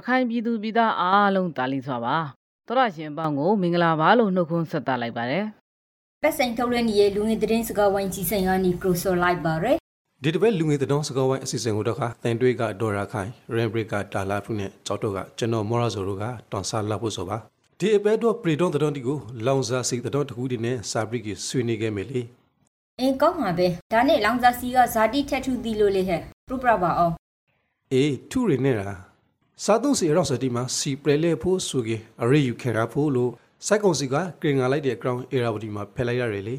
ရခိုင်ပြည်သူပြည်သားအားလုံးတာလီစွာပါသောရရှင်အပေါင်းကိုမင်္ဂလာပါလို့နှုတ်ခွန်းဆက်သလိုက်ပါတယ်ပတ်ဆိုင်ထုတ်ရနေရဲ့လူငယ်သတင်းစကားဝိုင်းကြီးဆိုင်ကနေကရိုဆိုလိုက်ပါရယ်ဒီတစ်ပတ်လူငယ်သတင်းစကားဝိုင်းအစီအစဉ်ကိုတော့ခတန်တွေးကဒေါ်ရာခိုင်ရင်ဘရစ်ကတာလာဖုနဲ့ကြောက်တော့ကကျွန်တော်မော်ရာဇိုတို့ကတွန်ဆာလာဖို့ဆိုပါဒီအပတ်တော့ပရီဒွန်သတင်းတီကိုလောင်စာစီသတင်းတခုဒီနဲ့စာပရိကဆွေးနွေးခဲ့မယ်လေအင်းကောင်းပါပဲဒါနဲ့လောင်စာစီကဇာတိထက်ထူသည်လို့လေဟဲ့ပြပပါအောင်အေးထူရနေတာ စားသုံးစီရောက်စတီမှာစီပရလေဖို့ဆိုကေအရေးယူခံရဖို့လို့စိုက်ကုံစီကကရင်ငါလိုက်တဲ့ ground area ဝတီမှာဖယ်လိုက်ရတယ်လေ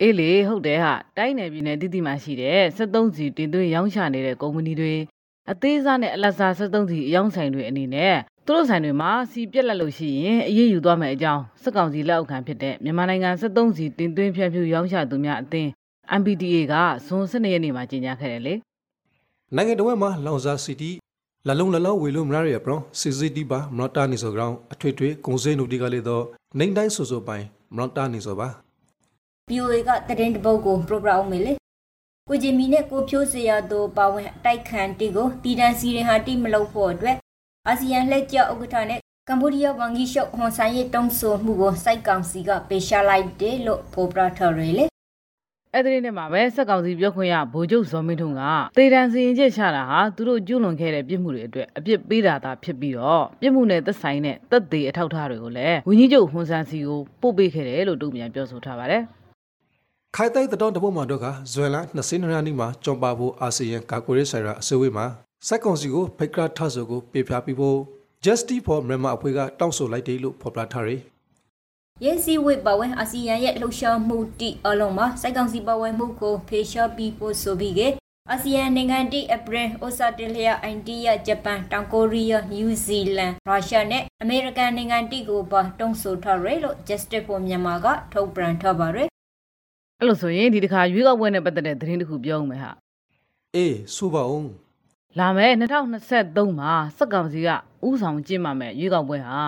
အေးလေဟုတ်တယ်ဟာတိုင်းနယ်ပြည်နယ်တိတိမှာရှိတဲ့73စီတင်သွင်းရောင်းချနေတဲ့ကုမ္ပဏီတွေအသေးစားနဲ့အလတ်စား73စီအယောင်းဆိုင်တွေအနေနဲ့သူတို့ဆိုင်တွေမှာစီပြက်လက်လို့ရှိရင်အရေးယူသွားမယ်အကြောင်းစက်ကောင်စီလက်အောက်ခံဖြစ်တဲ့မြန်မာနိုင်ငံ73စီတင်သွင်းဖြန့်ဖြူးရောင်းချသူများအသင်း MPDA ကဇွန်12ရက်နေ့မှာကြေညာခဲ့တယ်လေနိုင်ငံတော်မှာလောင်စာစီတီ လလုံးလလုံးဝေလို့မရရပရောစီစီတီပါမနတာနီဆို ground အထွေထွေကုံစဲနုတီကလေးတော့နိုင်တိုင်းဆိုဆိုပိုင်မနတာနီဆိုပါ BOA ကသတင်းတပုတ်ကိုပြပအောင်မေလေကိုဂျီမီနဲ့ကိုဖြိုးစရာတို့ပါဝင်အတိုက်ခံတီကိုတီတန်စီရင်ဟာတိမလုပ်ဖို့အတွက်အာဆီယံလက်ကျဥက္ကဋ္ဌနဲ့ကမ္ဘောဒီးယားဝန်ကြီးချုပ်ဟွန်ဆိုင်ရဲ့တုံးဆိုမှုကိုစိုက်ကောင်စီကပေးရှာလိုက်တယ်လို့ဖော်ပြထားရလေ အဲ့ဒီနေ့မှာပဲစက်ကောင်စီပြောခွင့်ရဗိုလ်ချုပ်ဇော်မင်းထွန်းကတေတံစီရင်ချက်ချတာဟာသူတို့ကျူးလွန်ခဲ့တဲ့ပြစ်မှုတွေအတွက်အပြစ်ပေးတာသာဖြစ်ပြီးတော့ပြစ်မှုနဲ့သက်ဆိုင်တဲ့သက်သေအထောက်အထားတွေကိုလည်းဝင်းကြီးချုပ်ဟွန်ဆန်စီကိုပို့ပေးခဲ့တယ်လို့တုံ့ပြန်ပြောဆိုထားပါတယ်ခိုင်တိုက်တဲ့တပုတ်မှာတော့ကဇွဲလာ20ရက်နေ့မှာကြုံပါဖို့အာဆီယံကာကွယ်ရေးဆိုင်ရာအစည်းအဝေးမှာစိုက်ကောင်စီကိုဖိတ်ကရထဆိုကိုပေးပြပြီးဖို့ Justice for Myanmar အဖွဲ့ကတောင်းဆိုလိုက်တယ်လို့ဖော်ပြထားတယ် ရဲစီဝိပါဝင်အာဆီယံရဲ့လှုပ်ရှားမှုတိအလုံးမှာစိုက်ကောင်စီပါဝင်မှုကိုဖေရှားပြီးဖို့ဆိုပြီးကအာဆီယံနိုင်ငံတိအပရင်ဩစတြေးလျအိန္ဒိယဂျပန်တောင်ကိုရီးယားနယူးဇီလန်ရုရှားနဲ့အမေရိကန်နိုင်ငံတိကိုပါတုံ့ဆိုထားရလို့ Justice for Myanmar ကထုတ်ပြန်ထားပါရယ်အဲ့လိုဆိုရင်ဒီတစ်ခါရွေးကောက်ပွဲနဲ့ပတ်သက်တဲ့သတင်းတစ်ခုပြောဦးမယ်ဟာအေးစူပါအောင်လာမယ်2023မှာစက်ကောင်စီကဥဆောင်ကျင်းပမယ်ရွေးကောက်ပွဲဟာ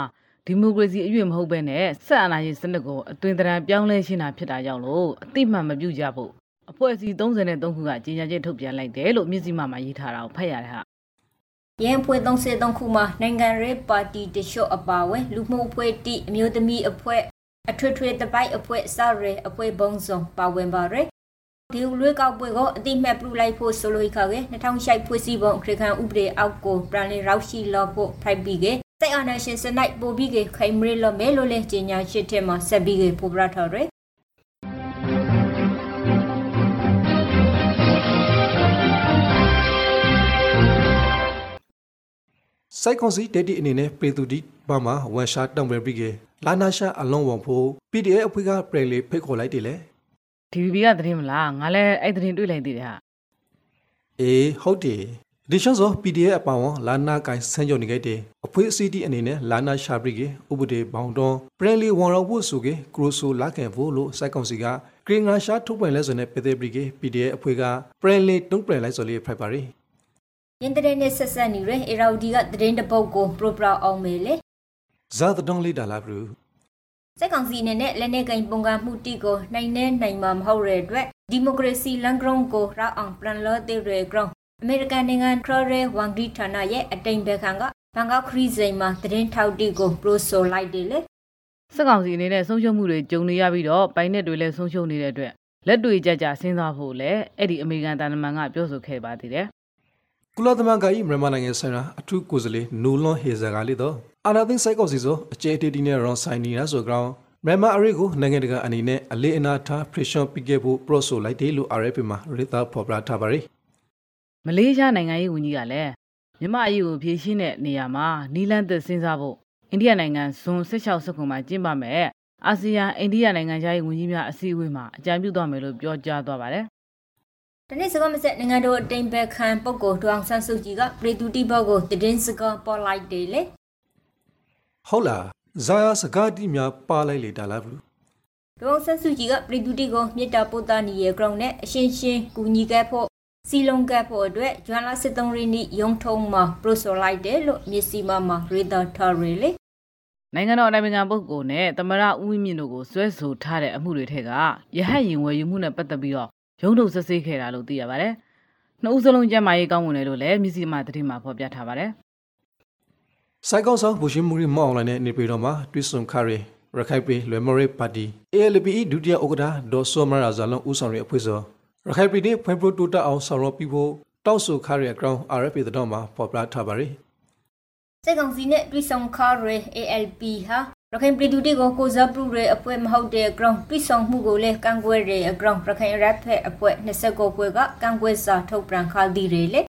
ဒီမိုကရေစီအရွေ့မဟုတ်ဘဲနဲ့ဆက်အာဏာရှင်စနစ်ကိုအသွင်သဏ္ဍာန်ပြောင်းလဲရှင်းတာဖြစ်တာကြောင့်လို့အတိမတ်မပြုတ်ကြဖို့အဖွဲ့အစည်း33ခုကကြေညာချက်ထုတ်ပြန်လိုက်တယ်လို့မြစည်းမမှာရေးထားတာကိုဖတ်ရတယ်ဟာရန်ဖွဲ့33ခုမှာနိုင်ငံရေးပါတီတချို့အပါအဝင်လူမှုအဖွဲ့တိအမျိုးသမီးအဖွဲ့အထွေထွေတပိုက်အဖွဲ့စရဲအဖွဲ့ဘုံစုံပါဝင်ပါရယ်ဒီလွေကောက်ပွဲကိုအတိမတ်ပြုလိုက်ဖို့ဆိုလိုခါကေ2008ဖွဲ့စည်းပုံအခရခံဥပဒေအောက်ကိုပြန်လည်ရောက်ရှိလာဖို့ဖိုက်ပြီးကေ စိတ်အာဏာရှင်စနိုက်ပိုပြီးကေခိုင်မရလမဲလို့လဲကြီးညာရှိတဲ့မှာဆက်ပြီးကေပိုပရထော်ရယ်စိုက်ကောင်စီတက်တီအနေနဲ့ပေတူဒီဘာမှာဝန်ရှာတောင်ပဲပြီးကလာနာရှာအလုံးဝန်ဖို့ PDF အဖွဲ့ကပြည်လေဖိတ်ခေါ်လိုက်တယ်လေ DVB ကသတင်းမလားငါလည်းအဲ့သတင်းတွေ့လိုက်သေးတယ်ဟာအေးဟုတ်တယ် ဒီရှော့ဆို PDF အပောင်းလာနာကိုင်ဆန်းကြော်နေခဲ့တယ်အဖွဲအစည်းတီအနေနဲ့လာနာရှာပရိကေဥပဒေဘောင်တွန်းပြည်လေဝန်တော်ဖို့ဆိုကေကရိုဆိုလာကန်ဖို့လို့စိုက်ကောင်စီကကရင်ငါရှာထုတ်ပြန်လဲဆိုတဲ့ပေသေးပရိကေ PDF အဖွဲ့ကပြည်လေတုံးပြန်လိုက်ဆိုလေးဖိုက်ပါရီရင်တရက်နဲ့ဆက်ဆက်နေရယ်အေရာဒီကသတင်းတပုတ်ကိုပရိုပရာအောင်မေလေဇာတ်တုံးလေးတာလားဘလူစက်ကောင်စီအနေနဲ့လက်နက်ကင်ပုံကမှုတိကိုနိုင်နေနိုင်မှာမဟုတ်တဲ့အတွက်ဒီမိုကရေစီလန်ဂရုံကိုရအောင်ပြန်လို့တဲ့ရဲဂရုံ အမေရိကန်နိုင်ငံခရရဲဝန်ဂီဌာနရဲ့အတိမ်ဘက်ခံကဘန်ကောက်ခရီးစိန်မှာသတင်းထောက်တိကိုပရိုဆိုလိုက်တယ်လေစက်ကောင်စီအနေနဲ့ဆုံးရှုံးမှုတွေကြုံနေရပြီးတော့ပိုင်နက်တွေလည်းဆုံးရှုံးနေတဲ့အတွက်လက်တွေကြကြစဉ်းစားဖို့လည်းအဲ့ဒီအမေရိကန်တန်တမန်ကပြောဆိုခဲ့ပါသေးတယ်ကုလသမဂ္ဂ၏မြန်မာနိုင်ငံဆိုင်ရာအထူးကိုယ်စားလှယ်နိုလွန်ဟေဇာကလေးတော့အာနာသိန်းစိုက်ကောက်စီဆိုအကျဲတေတီနဲ့ရွန်ဆိုင်နီနာဆိုကြောင်းမြန်မာအရေးကိုနိုင်ငံတကာအနေနဲ့အလေးအနာထား pressure ပြခဲ့ဖို့ pro ဆိုလိုက်တယ်လို့ RFP မှာရေတာဖော်ပြထားပါရီ မလေးရှားနိုင်ငံရေးဝန်ကြီးကလည်းမြမအရေးကိုဖြည့်ရှင်းတဲ့နေရာမှာနီလန်သစ်စဉ်းစားဖို့အိန္ဒိယနိုင်ငံဇွန်16စက္ကွန်မှာကျင်းပမယ်အာဆီယံအိန္ဒိယနိုင်ငံခြားရေးဝန်ကြီးများအစည်းအဝေးမှာအကြံပြုသွားမယ်လို့ပြောကြားသွားပါတယ်တနေ့စကားမဆက်နိုင်ငံတော်အတိမ်ဘက်ခံပုဂ္ဂိုလ်ဒေါအောင်ဆန်းစုကြည်ကပြည်သူတိဘောက်ကိုသတင်းစကားပေါ်လိုက်တယ်လေဟုတ်လားဇာယာစကားတိများပါလိုက်လေတာလားဘူးဒေါအောင်ဆန်းစုကြည်ကပြည်သူတိကိုမြေတာပို့တာနီရဲ့ ground နဲ့အရှင်းရှင်းကူညီခဲ့ဖို့ စီလုံးကပ်ဖို့အတွက်ဂျွမ်လာစစ်တုံးရင်းနီယုံထုံမှာပရိုဆိုလိုက်တယ်လို့မျက်စိမမှာရေဒါထာရီလေနိုင်ငံတော်အတိုင်ပင်ခံပုဂ္ဂိုလ်နဲ့သမရဦးဝင်းမြင့်တို့ကိုဆွဲဆိုထားတဲ့အမှုတွေထက်ကရဟတ်ရင်ဝယ်ယူမှုနဲ့ပတ်သက်ပြီးတော့ရုံးထုတ်ဆက်ဆေးခဲ့တာလို့သိရပါတယ်။နှစ်ဦးစလုံးကျမ်းမာရေးကောင်းဝင်တယ်လို့လည်းမြစည်းမသတင်းမှာဖော်ပြထားပါတယ်စိုက်ကောင်းဆောင်ဘူရှင်မူရီမောင်းလိုက်တဲ့နေပြည်တော်မှာတွစ်ဆုံခရဲရခိုင်ပြည်လွယ်မရေးပါတီ ALP ဒုတိယဥက္ကဋ္ဌဒေါ်စောမရာဇာလုံဦးဆောင်ရဲ့အဖွဲ့စော ရခိုင်ပြည်နယ်ဖွံ့ဖြိုးတိုးတက်အောင်ဆောင်ရွက်ပြီးဖို့တောက်ဆိုခရဲအကောင် RFP တော်မှာပေါ်ပလာထားပါရီစိတ်ကောင်စီနဲ့တွိဆုံခါရဲ ALP ဟာရခိုင်ပြည်သူတွေကိုကိုစားပြုရဲအဖွဲ့မဟုတ်တဲ့ ground တွိဆုံမှုကိုလည်းကန့်ကွက်ရဲ ground ရခိုင်ရပ်ဖက်အဖွဲ့29ဖွဲ့ကကန့်ကွက်စာထုတ်ပြန်ခါသည်တွေလေ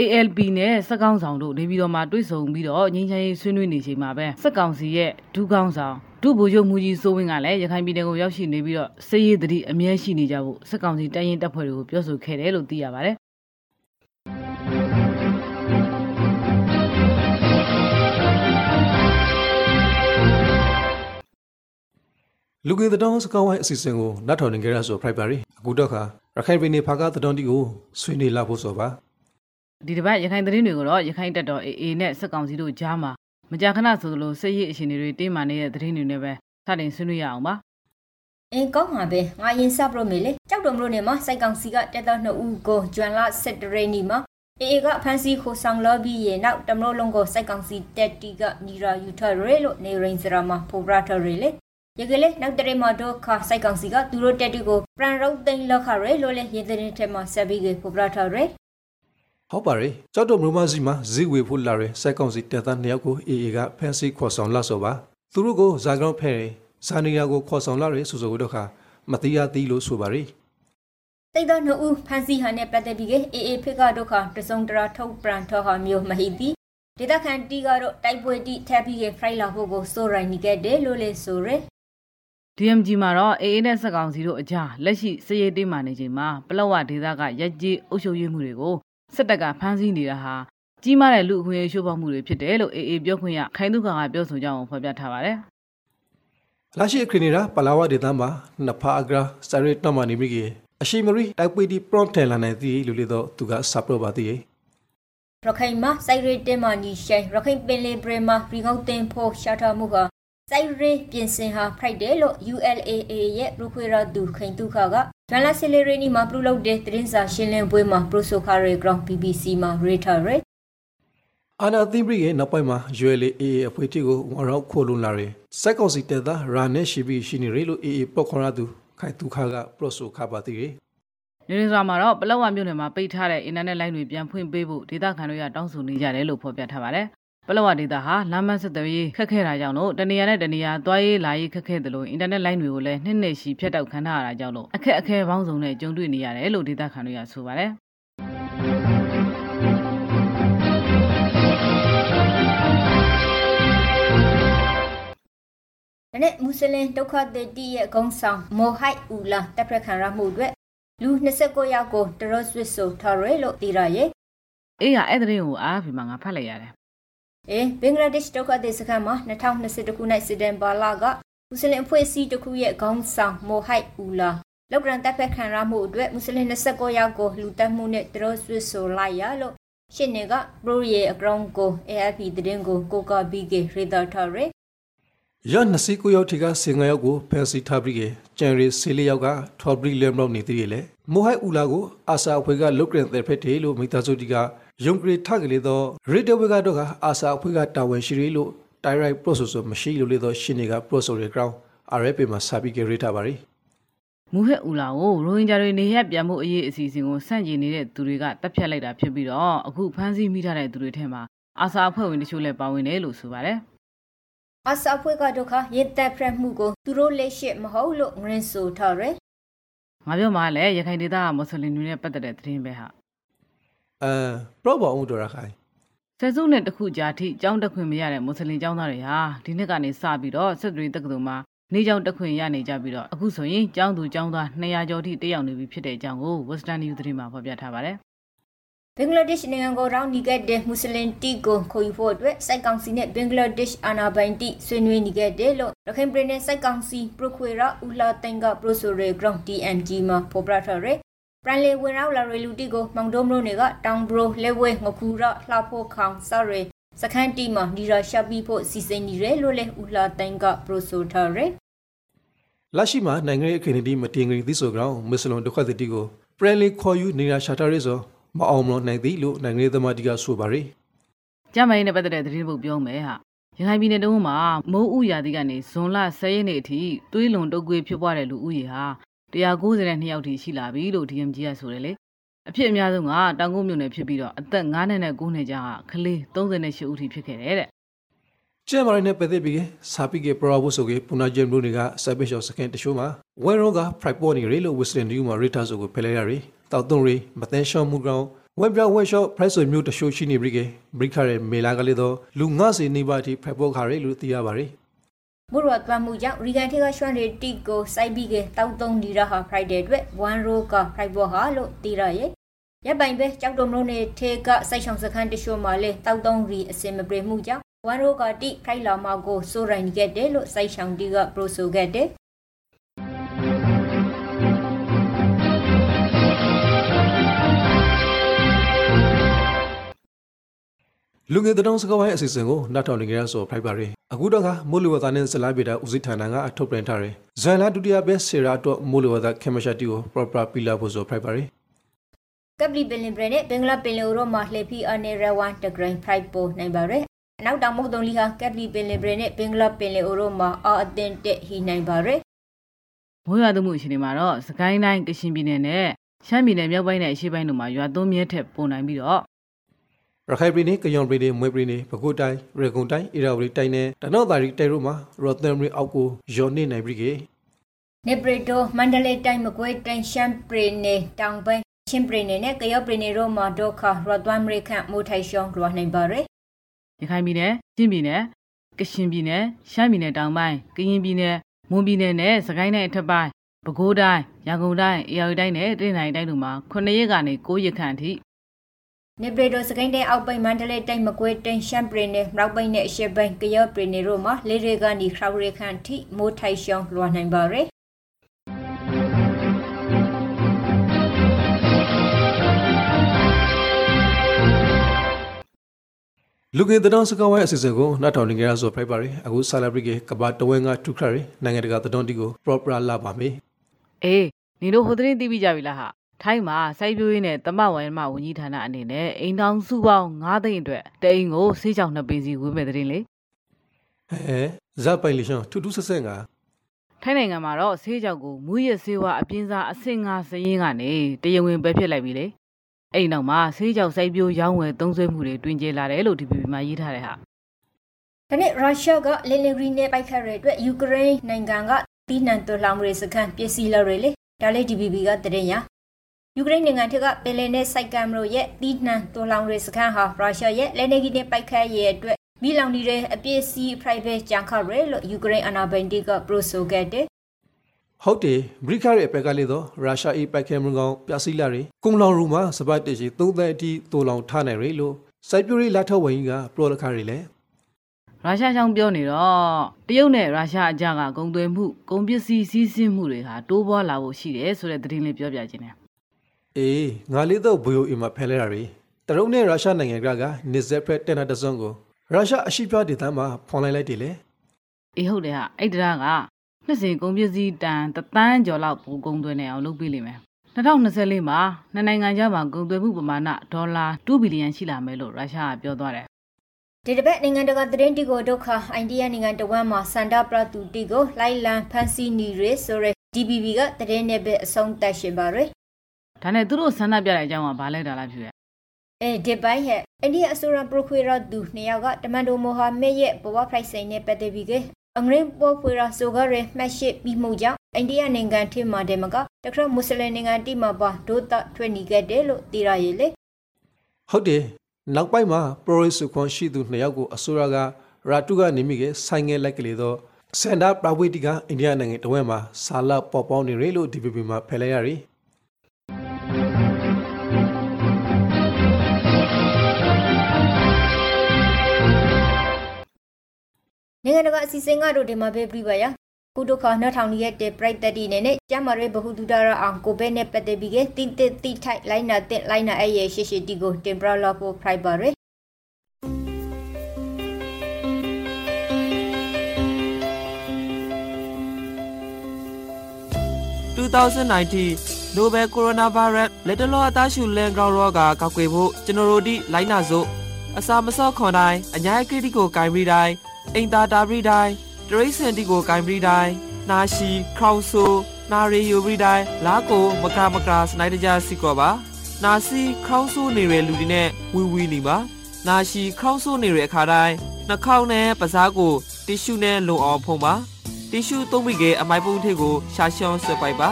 ALP နဲ့စက်ကောင်းဆောင်တို့နေပြည်တော်မှာတွေ့ဆုံပြီးတော့ငင်းချင်ရေးဆွေးနွေးနေချိန်မှာပဲစက်ကောင်စီရဲ့ဒူးကောင်းဆောင် ဒုဗိုလ်ချုပ်မူကြီးစိုးဝင်းကလည်းရခိုင်ပြည်နယ်ကိုရောက်ရှိနေပြီးတော့စစ်ရေးတတိအမြဲရှိနေကြဖို့စက်ကောင်စီတိုင်းရင်တပ်ဖွဲ့တွေကိုပြောဆိုခဲ့တယ်လို့သိရပါတယ်လူကေတောင်းစကောင်းဝိုင်းအစီအစဉ်ကိုနတ်ထော်နေကြရဆိုဖိုက်ပါရီအခုတော့ခါရခိုင်ပြည်နယ်ဖာကတောင်းတီကိုဆွေးနွေးလာဖို့ဆိုပါဒီတစ်ပတ်ရခိုင်သတင်းတွေကိုတော့ရခိုင်တပ်တော် AA နဲ့စက်ကောင်စီတို့ကြားမှာ မကြာခဏဆိုလိုစစ်ရေးအခြေအနေတွေတင်းမာနေတဲ့သတင်းတွေနဲ့ပဲစတင်ဆွေးနွေးရအောင်ပါအင်းကောင်းပါပဲငါရင်စပလို့မေလေကြောက်တုံလို့နေမှာစိုက်ကောင်စီကတက်တော့နှစ်ဦးကိုဂျွမ်လာဆက်တရေနီမှာအေအေကဖန်စီခိုဆောင်လော်ဘီရဲ့နောက်တမလို့လုံးကိုစိုက်ကောင်စီတက်တီကနီရာယူထရဲလို့နေရင်စရာမှာဖိုဘရာထရဲလေရကလေးနောက်တရေမှာတော့ခါစိုက်ကောင်စီကသူတို့တက်တီကိုပရန်ရုတ်သိန်းလောက်ခရဲလို့လေရင်တဲ့ထဲမှာဆက်ပြီးဖိုဘရာထရဲ ဟုတ်ပါရဲ့ကြောက်တော့မလို့မစီမှာဇီဝေဖို့လာရဲစိုက်ကောင်စီတက်သားနှစ်ယောက်ကိုအေအေကဖန်စီခေါ်ဆောင်လာဆိုပါသူတို့ကိုဇာကောင်ဖဲရဲဇာနီယာကိုခေါ်ဆောင်လာရဲဆိုဆိုတော့ခါမတိရသေးလို့ဆိုပါရဲ့တိတ်တော့နှုတ်ဖန်စီဟာနဲ့ပတ်သက်ပြီးအေအေဖိကဒုက္ခတစုံတရာထုတ်ပြန်ထောဟာမျိုးမဟိတိဒေတာခန်တီကတော့တိုက်ပွဲတိထပ်ပြီးဖရိုက်လာဖို့ကိုစိုးရိုင်းနေခဲ့တယ်လို့လေဆိုရယ် DMG မှာတော့ AA နဲ့စက်ကောင်စီတို့အကြားလက်ရှိစည်ရေးတိမာနေချိန်မှာပလောဝဒေသကရက်ကြီးအုပ်ချုပ်ရေးမှုတွေကို စစ်တပ်ကဖမ်းဆီးနေတာဟာကြီးမားတဲ့လူအခွင့်အရေးရှိုးဖောက်မှုတွေဖြစ်တယ်လို့ AA ပြောခွင့်ရခိုင်သူခါကပြောဆိုကြောင်းဖော်ပြထားပါတယ်။လာရှိခရီနေတာပလာဝဒေသမှာနဖာအဂရာစရိတ်တမနီမီကြီးအရှိမရီတိုက်ပွေဒီပရွန်တယ်လာနေသည်လူလေတော့သူကဆပ်တော့ပါသေးရဲ့ရခိုင်မှာစိုက်ရတဲ့မာနီရှိုင်ရခိုင်ပင်လေပရမာရီကောက်တင်ဖို့ရှာထားမှုဟာ စိုက်ရပြင်စင်ဟာဖိုက်တယ်လို့ ULAA ရဲ့ရူခွေရသူခိန်တုခကဂျန်လာဆီလီရီနီမှာပြုလုပ်တဲ့သတင်းစာရှင်းလင်းပွဲမှာပရိုဆိုခါရီဂရောင်း BBC မှာရေထာရဲအာနာသိမ့်ပရိရဲ့နောက်ပိုင်းမှာ ULAA အဖွဲ့တီကိုဝရောက်ခိုလွန်လာတယ်စက်ကောင်စီတက်သားရာနဲ့ရှိပြီးရှိနေရလို့ AA ပော့ခေါ်ရသူခိုင်သူခါကပရိုဆိုခါပါသေးတယ်နေရစွာမှာတော့ပလောဝမြို့နယ်မှာပိတ်ထားတဲ့အင်တာနက်လိုင်းတွေပြန်ဖွင့်ပေးဖို့ဒေသခံတွေကတောင်းဆိုနေကြတယ်လို့ဖော်ပြထားပါတယ် ပလောဝဒေသဟာလမ်းမဆက်သွယ်ရေးခက်ခဲတာကြောင့်လို့တနေရာနဲ့တနေရာသွားရေးလာရေးခက်ခဲတယ်လို့အင်တာနက်လိုင်းတွေကိုလည်းနှစ်နှစ်ရှိဖြတ်တောက်ခံထားရတာကြောင့်လို့အခက်အခဲပေါင်းစုံနဲ့ကြုံတွေ့နေရတယ်လို့ဒေသခံတွေကဆိုပါတယ်နဲ့မွ슬င်ဒုက္ခသည်တီရဲ့ဂုံဆောင်မိုဟိုက်ဦးလာတပ်ဖက်ခံရမှုအတွက်လူ29ယောက်ကိုတရော့ဆွစ်ဆိုထားရဲလို့သိရရဲ့အေးရအဲ့တဲ့ကိုအားဖီမှာငါဖတ်လိုက်ရတယ် အေးဘင်္ဂလားဒေ့ရှ်ဒုက္ခသည်စခန်းမှာ2020ခုနှစ်စက်တင်ဘာလကမွ슬င်အဖွဲ့အစည်းတစ်ခုရဲ့ခေါင်းဆောင်မိုဟိုက်ဦးလာလောက်ကန်တပ်ဖက်ခံရမှုအတွက်မွ슬င်29ယောက်ကိုလူတက်မှုနဲ့တရော့ဆွစ်ဆိုလိုက်ရလို့ရှင်းနေကဘရိုရဲ့အကောင်ကို AFP သတင်းကိုကိုကဘီကေရေဒါထားရဲရ29ယောက်ထိက15ယောက်ကိုဖန်စီထားပြီးကကျန်ရီ14ယောက်ကထော်ဘရီလမ်လောက်နေသေးတယ်လေမိုဟိုက်ဦးလာကိုအာဆာအဖွဲ့ကလုတ်ကရင်တဲ့ဖက်တယ်လို့မိသားစုတီက ယုံကရီထကလေးတော့ရီဒဝေကတော့ကအာဆာအဖွဲ့ကတာဝန်ရှိရလို့ direct processor မရှိလို့လေတော့ရှင်းနေက processor ground RFP မှာစာပြီးကြရထားပါရီမူဟက်ဦးလာကိုရိုဟင်ဂျာတွေနေရက်ပြန်မှုအရေးအစီအစဉ်ကိုစန့်ကျင်နေတဲ့သူတွေကတပ်ဖြတ်လိုက်တာဖြစ်ပြီးတော့အခုဖမ်းဆီးမိထားတဲ့သူတွေထဲမှာအာဆာအဖွဲ့ဝင်တချို့လည်းပါဝင်တယ်လို့ဆိုပါတယ်အဆာဖွဲ့ကဒုက္ခရင်သက်ဖရက်မှုကိုသူတို့လက်ရှိမဟုတ်လို့ငရင်ဆိုထားရယ်ငါပြောမှလည်းရခိုင်ဒေသကမွတ်စလင်တွေနဲ့ပတ်သက်တဲ့သတင်းပဲဟာ အဲပရော့ဘောင်ဦးတော်ရခိုင်ဆယ်စုနှစ်တစ်ခုကြာထိကျောင်းတက်ခွင့်မရတဲ့မွတ်စလင်ကျောင်းသားတွေဟာဒီနှစ်ကနေစပြီးတော့ဆက်သွေးတက္ကသိုလ်မှာနေကျောင်းတက်ခွင့်ရနေကြပြီးတော့အခုဆိုရင်ကျောင်းသူကျောင်းသား200ကျော်ထိတက်ရောက်နေပြီဖြစ်တဲ့အကြောင်းကို Western News သတင်းမှာဖော်ပြထားပါတယ်ဘင်္ဂလားဒေ့ရှ်နိုင်ငံကိုရောင်းနေခဲ့တဲ့မွတ်စလင်တီကိုခေါ်ယူဖို့အတွက်စိုက်ကောင်စီနဲ့ဘင်္ဂလားဒေ့ရှ်အာဏာပိုင်တီဆွေးနွေးနေခဲ့တယ်လို့ရခိုင်ပြည်နယ်စိုက်ကောင်စီပရိုခွေရာဦးလာတင်ကပရိုဆိုရဲဂရောင်း TNG မှာဖော်ပြထားတယ် ပရန်လေဝင်ရောက်လာရလူတီကိုမောင်ဒုံမလို့နေကတောင်ဘရိုလက်ဝဲငခုရလှဖို့ခေါင်စရဲစခန်းတီမှာဒီရာရှပ်ပြီးဖို့စီစဉ်နေတယ်လို့လည်းဦးလာတင်ကပရိုဆိုထားတယ်လက်ရှိမှာနိုင်ငံရေးအခင်းအတီးမတင်ငင်သီဆိုကောင်မွတ်စလွန်ဒုက္ခသည်တီကိုပရန်လေခေါ်ယူနေရာရှာတာရဲဆိုမအောင်မလို့နိုင်သည်လို့နိုင်ငံရေးသမားတီကဆိုပါရယ်ကျမကြီးနဲ့ပတ်သက်တဲ့သတင်းပုတ်ပြောမယ်ဟာရခိုင်ပြည်နယ်တုန်းမှာမိုးဥရာသီကနေဇွန်လ10ရက်နေ့အထိသွေးလွန်တုပ်ကွေးဖြစ်ပွားတဲ့လူဦးရေဟာ 192ယောက်ထိရှိလာပြီလို့ DMG ကဆိုတယ်လေအဖြစ်အများဆုံးကတောင်ကုန်းမြို့နယ်ဖြစ်ပြီးတော့အသက်9နှစ်နဲ့9နှစ်ကြားကကလေး38ဦးထိဖြစ်ခဲ့တယ်တဲ့ကျဲမာရီနဲ့ပတ်သက်ပြီးစာပိကေပရာဘူးဆိုကေပူနာဂျမ်လူတွေကဆပ်ပရှော့စကန်တရှိုးမှာဝဲရောကဖရိုက်ပေါ်နေရေလို့ဝစ်စလင်ဒီယူမှာရီတာဆိုကိုဖယ်လဲရရီတောက်သွန်ရီမတန်ရှော့မှုကောင်ဝက်ပြဝက်ရှော့ဖရိုက်ဆိုမျိုးတရှိုးရှိနေပြီကေဘရိခါရဲ့မေလာကလေးတော့လူငါစီနေပါတီဖရိုက်ပေါ်ခါရီလို့သိရပါရီ ဘုရတ်ပမှုကြောင့်ရီကန်ထေကရွှန်ရီတီကိုစိုက်ပြီးကတောက်တုံးဒီရဟာဖရိုက်ဒေအတွက်1ရိုကဖရိုက်ဘောဟာလို့တီရရဲ့ရပ်ပိုင်ပဲကြောက်တုံလုံးနေထေကစိုက်ချောင်စခန်းတရှို့မှာလဲတောက်တုံးရီအစင်မပြေမှုကြောင့်1ရိုကတိဖရိုက်လာမကိုစိုးရိုင်းခဲ့တယ်လို့စိုက်ချောင်တီကပရိုဆိုခဲ့တယ် လူငယ်တောင်စကားဝိုင်းအစီအစဉ်ကိုနောက်ထောင်နေကြရဆိုဖိုက်ပါရီအခုတော့ကမိုးလေဝသနဲ့ဇလာပေတာဦးစီးဌာနကအထုတ်ပြန်ထားတယ်ဇန်လာဒုတိယဘက်ဆေရာတော့မိုးလေဝသခေမရှာတီကို proper ပီလာဖို့ဆိုဖိုက်ပါရီကပလီပင်လင်ဘရနဲ့ဘင်္ဂလားပင်လယ်ရိုမှာလှည့်ပြီးအနေရဝန်တဂရန်ဖရိုက်ပိုနိုင်ပါရယ်အနောက်တောင်မုတ်တုံလီဟာကပလီပင်လင်ဘရနဲ့ဘင်္ဂလားပင်လယ်ရိုမှာအာအတင်တက်ဟီနိုင်ပါရယ်မိုးရွာသွန်းမှုအခြေအနေမှာတော့စကိုင်းတိုင်းကရှင်ပြည်နယ်နဲ့ရှမ်းပြည်နယ်မြောက်ပိုင်းနဲ့အရှေ့ပိုင်းတို့မှာရွာသွန်းမြဲထက်ပုံနိုင်ပြီးတော့ ရခိုင်ပြည်နယ်ကယွန်ပြည်နယ်မွေပြည်နယ်ပဲခူးတိုင်းရေကုန်တိုင်းအေရာဝတီတိုင်းနဲ့တနော့တာရီတဲရိုမှာရော်သမ်ရီအောက်ကိုယော်နေနိုင်ပြီကေနေပရီတိုမန္တလေးတိုင်းမကွေးတိုင်းရှမ်းပြည်နယ်တောင်ပိုင်းချင်းပြည်နယ်နဲ့ကယောပြည်နယ်တို့မှာဒုက္ခရတ်သွမ်းမရိခန့်မိုးထိုင်ရှောင်းလွှာနိုင်ပါရယ်ရခိုင်ပြည်နယ်၊ချင်းပြည်နယ်၊ကရှင်ပြည်နယ်၊ရှမ်းပြည်နယ်တောင်ပိုင်း၊ကရင်ပြည်နယ်၊မွန်ပြည်နယ်နဲ့စကိုင်းတိုင်းအထက်ပိုင်း၊ပဲခူးတိုင်း၊ရန်ကုန်တိုင်း၊အေရဝတီတိုင်းနဲ့တနင်္သာရီတိုင်းတို့မှာ9ရက်ကနေ9ရက်ခန့်အထိ နေပရီတိုစကိုင်းတိုင်းအောက်ပိုင်းမန္တလေးတိုင်းမကွေးတိုင်းရှမ်းပြည်နယ်မြောက်ပိုင်းနဲ့အရှေ့ပိုင်းကယောပြည်နယ်တို့မှာလေရေကနေခရောက်ရခန့်ထိမိုးထိုင်ရှောင်းလွှာနိုင်ပါရယ်လူငယ်တောင်စကားဝိုင်းအစီအစဉ်ကိုနောက်ထောင်နေကြရဆိုဖိုက်ပါရီအခုဆာလာဘရီကေကဘာတဝဲငါထုခရီနိုင်ငံတကာသတင်းတီကို proper လာပါမေအေးနေတို့ဟိုသတင်းသိပြီးကြပြီလားဟာ ထိုင်းမှာစိုက်ပျိုးရေးနဲ့တမဝိုင်းမဝန်ကြီးဌာနအနေနဲ့အိမ်တောင်စုပေါင်း9သိန်းအတွက်တအိမ်ကိုဆေးကြောင်နှစ်ပင်စီဝေးမဲ့သတင်းလေဟဲဇာပိုင်လီရှန်ထူးထူးဆဆငါထိုင်းနိုင်ငံမှာတော့ဆေးကြောင်ကိုမူရဆေးဝါအပြင်းစားအဆင့်5စရင်းကနေတရဝင်ပဲဖြစ်လိုက်ပြီလေအဲ့ဒီနောက်မှာဆေးကြောင်စိုက်ပျိုးရောင်းဝယ်သုံးစွဲမှုတွေတွင်ကျလာတယ်လို့ DPP မှာရေးထားတဲ့ဟာဒါနဲ့ရုရှားကလေလေဂရီနဲ့ပိုက်ခတ်ရတဲ့အတွက်ယူကရိန်းနိုင်ငံကတီးနှံတော်လောင်ရေးစခန်းပစ္စည်းလောက်တွေလေဒါလေး DPP ကတရင်ရ ယူကရိန်းနိုင်ငံထက်ကပင်လယ်နဲ့စိုက်ကမ်မလို့ရဲ့တီးနှံတော်လောင်ရေးစခန်းဟာရုရှားရဲ့လေနေဂီနဲ့ပိုက်ခတ်ရဲ့အတွက်မီလောင်နေတဲ့အပစ္စည်း private ကြံခရဲလို့ယူကရိန်းအနာဘိုင်တီကပရိုဆိုခဲ့တဲ့ဟုတ်တယ်ဘရိခရဲ့အပက်ကလေးတော့ရုရှားအေပိုက်ခဲမကောင်ပြစီလာရီကုံလောင်ရူမှာစပတ်တရှိသုံးသက်အထိတူလောင်ထားနိုင်ရလို့စိုက်ပြိုးရေးလက်ထောက်ဝန်ကြီးကပရိုလခရီလေရုရှားချောင်းပြောနေတော့တရုတ်နဲ့ရုရှားအကြကဂုံသွင်းမှုဂုံပစ္စည်းစီးဆင်းမှုတွေဟာတိုးပွားလာဖို့ရှိတယ်ဆိုတဲ့သတင်းလေးပြောပြခြင်းတယ် အေးငါလေးတော့ဘိုယိုအင်မှာဖဲလဲတာရီတရုတ်နဲ့ရုရှားနိုင်ငံကကနေဇက်ဖရက်တက်နာတစွန်ကိုရုရှားအရှိပြဒေသမှာဖွန်လိုက်လိုက်တယ်လေအေးဟုတ်တယ်ဟာအဲ့တရားကနှစ်စဉ်ဂုံပစ္စည်းတန်တသန်းကျော်လောက်ပိုဂုံသွင်းနေအောင်လုပ်ပေးလိမ့်မယ်2024မှာနှစ်နိုင်ငံကြားမှာဂုံသွင်းမှုပမာဏဒေါ်လာ2ဘီလီယံရှိလာမယ်လို့ရုရှားကပြောသွားတယ်ဒီတစ်ပတ်နိုင်ငံတကာသတင်းတီကိုဒုက္ခအိန္ဒိယနိုင်ငံတဝမ်းမှာစန္ဒပရတူတီကိုလိုက်လံဖန်ဆီးနေရဆိုရယ် DBB ကသတင်းနဲ့ပဲအဆုံးသတ်ရှင်ပါရယ် ဒါနဲ့သူတို့ဆန္ဒပြတဲ့အကြောင်းကဘာလဲတာလားဖြစ်ရအဲဒီပိုင်းဟဲ့အိန္ဒိယအစိုးရပရိုခွေရသူနှစ်ယောက်ကတမန်တိုမိုဟာမက်ရဲ့ဘဝဖိုက်ဆိုင်နဲ့ပတ်သက်ပြီးကအင်္ဂရိပေါ်ဖွေရာဆိုကရမှတ်ရှိပြီးမှုကြောင့်အိန္ဒိယနိုင်ငံထိမှတယ်မကတခရမွတ်စလင်နိုင်ငံတိမှာပါဒိုတာထွေနေခဲ့တယ်လို့သိရရဲ့လေဟုတ်တယ်နောက်ပိုင်းမှာပရိုရစ်စုခွန်ရှိသူနှစ်ယောက်ကိုအစိုးရကရာတုကနေမိကဆိုင်ငယ်လိုက်ကလေးတော့စန္ဒပရဝိတိကအိန္ဒိယနိုင်ငံတဝဲမှာဆာလပေါ်ပေါင်းနေရလို့ DPP မှာဖယ်လိုက်ရရီ နိုင်ငံတကာအစီအစဉ်ကတော့ဒီမှာပဲပြပါရကုဒုခနှထောင်ရဲ့တဲ့ပြိုက်တက်တီနဲ့ကျမရဲဘဟုတုဒရအောင်ကိုပဲနဲ့ပတ်သက်ပြီးကတိတိတိထိုက်လိုင်းနာတဲ့လိုင်းနာအဲ့ရဲ့ရှေ့ရှေ့တီကိုတင်ပရလောဖို့ဖရိုက်ပါရယ်2019 Nobel Coronavirus လက်တလောအသားရှူလန်ကောင်ရောဂါကောက်ွယ်ဖို့ကျွန်တော်တို့ဒီလိုင်းနာစို့အစာမစော့ခွန်တိုင်းအညာကိတိကိုဂိုင်ပရီတိုင်း အိမ်သာတာပရီတိုင်းတရိတ်စန်တီကိုဂိုင်ပရီတိုင်းနာရှိ ခေါင်ဆူနာရီယိုပရီတိုင်းလာကိုမကာမကာစနိုက်တကြစီကောပါ နာစီခေါင်းဆူနေရလူဒီနဲ့ဝီဝီနေပါနာရှိခေါင်းဆူနေရအခါတိုင်းနှာခေါင်းနဲ့ပစားကိုတီရှူနဲ့လုံအောင်ဖုံးပါတီရှူသုံးပြီးကအမိုက်ပုံးထိပ်ကိုရှာရှောင်းဆွဲပိုက်ပါ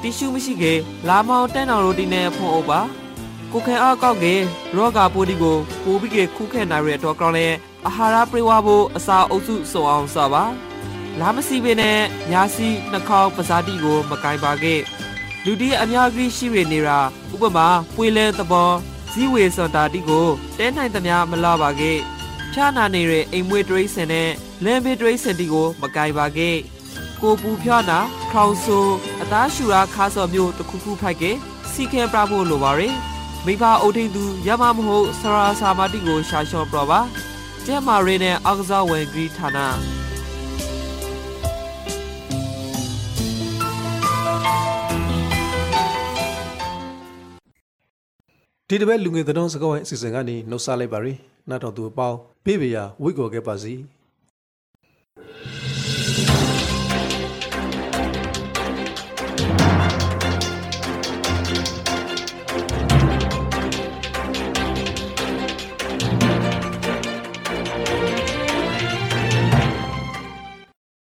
တီရှူမရှိကေလာမောင်တန်းတော်ရိုတီနဲ့ဖုံးအုပ်ပါ ကိုခဲအောက်ကောက်ကေရောဂါပိုးဒီကိုပိုးပြီးကေခုခဲနိုင်ရတော့ကောင်းလဲအာဟာရပြေဝဖို့အစာအုပ်စုစုံအောင်စပါလာမစီပင်နဲ့ညာစီနှာခေါင်းပစားတိကို မကင်ပါကေလူဒီအများကြီးရှိရနေတာဥပမာပွေလဲသဘောဇီဝေစွန်တာတိကိုတဲနိုင်သမျှမလာပါကေဖြာနာနေတဲ့အိမ်မွေးတရိစင်နဲ့လမ်းဘေးတရိစင်တီကို မကင်ပါကေကိုပူဖြာနာခေါင်ဆူအသားရှူရာခါစော်မျိုးတစ်ခုခုဖိုက်ကေစီခဲပြဖို့လိုပါရယ် မိဘအုပ်ထိန်သူရမမဟုတ်ဆရာစာမတိကိုရှာလျှော့ပြပါကျဲမာရီနဲ့အောက်ကစားဝင်ဂရီဌာနဒီတစ်ပတ်လူငယ်သတင်းစကားဝိုင်းအစီအစဉ်ကနေနှုတ်ဆက်လိုက်ပါရယ်နောက်တော့သူအပေါင်းပေးပေရဝိတ်ကော်ခဲ့ပါစီ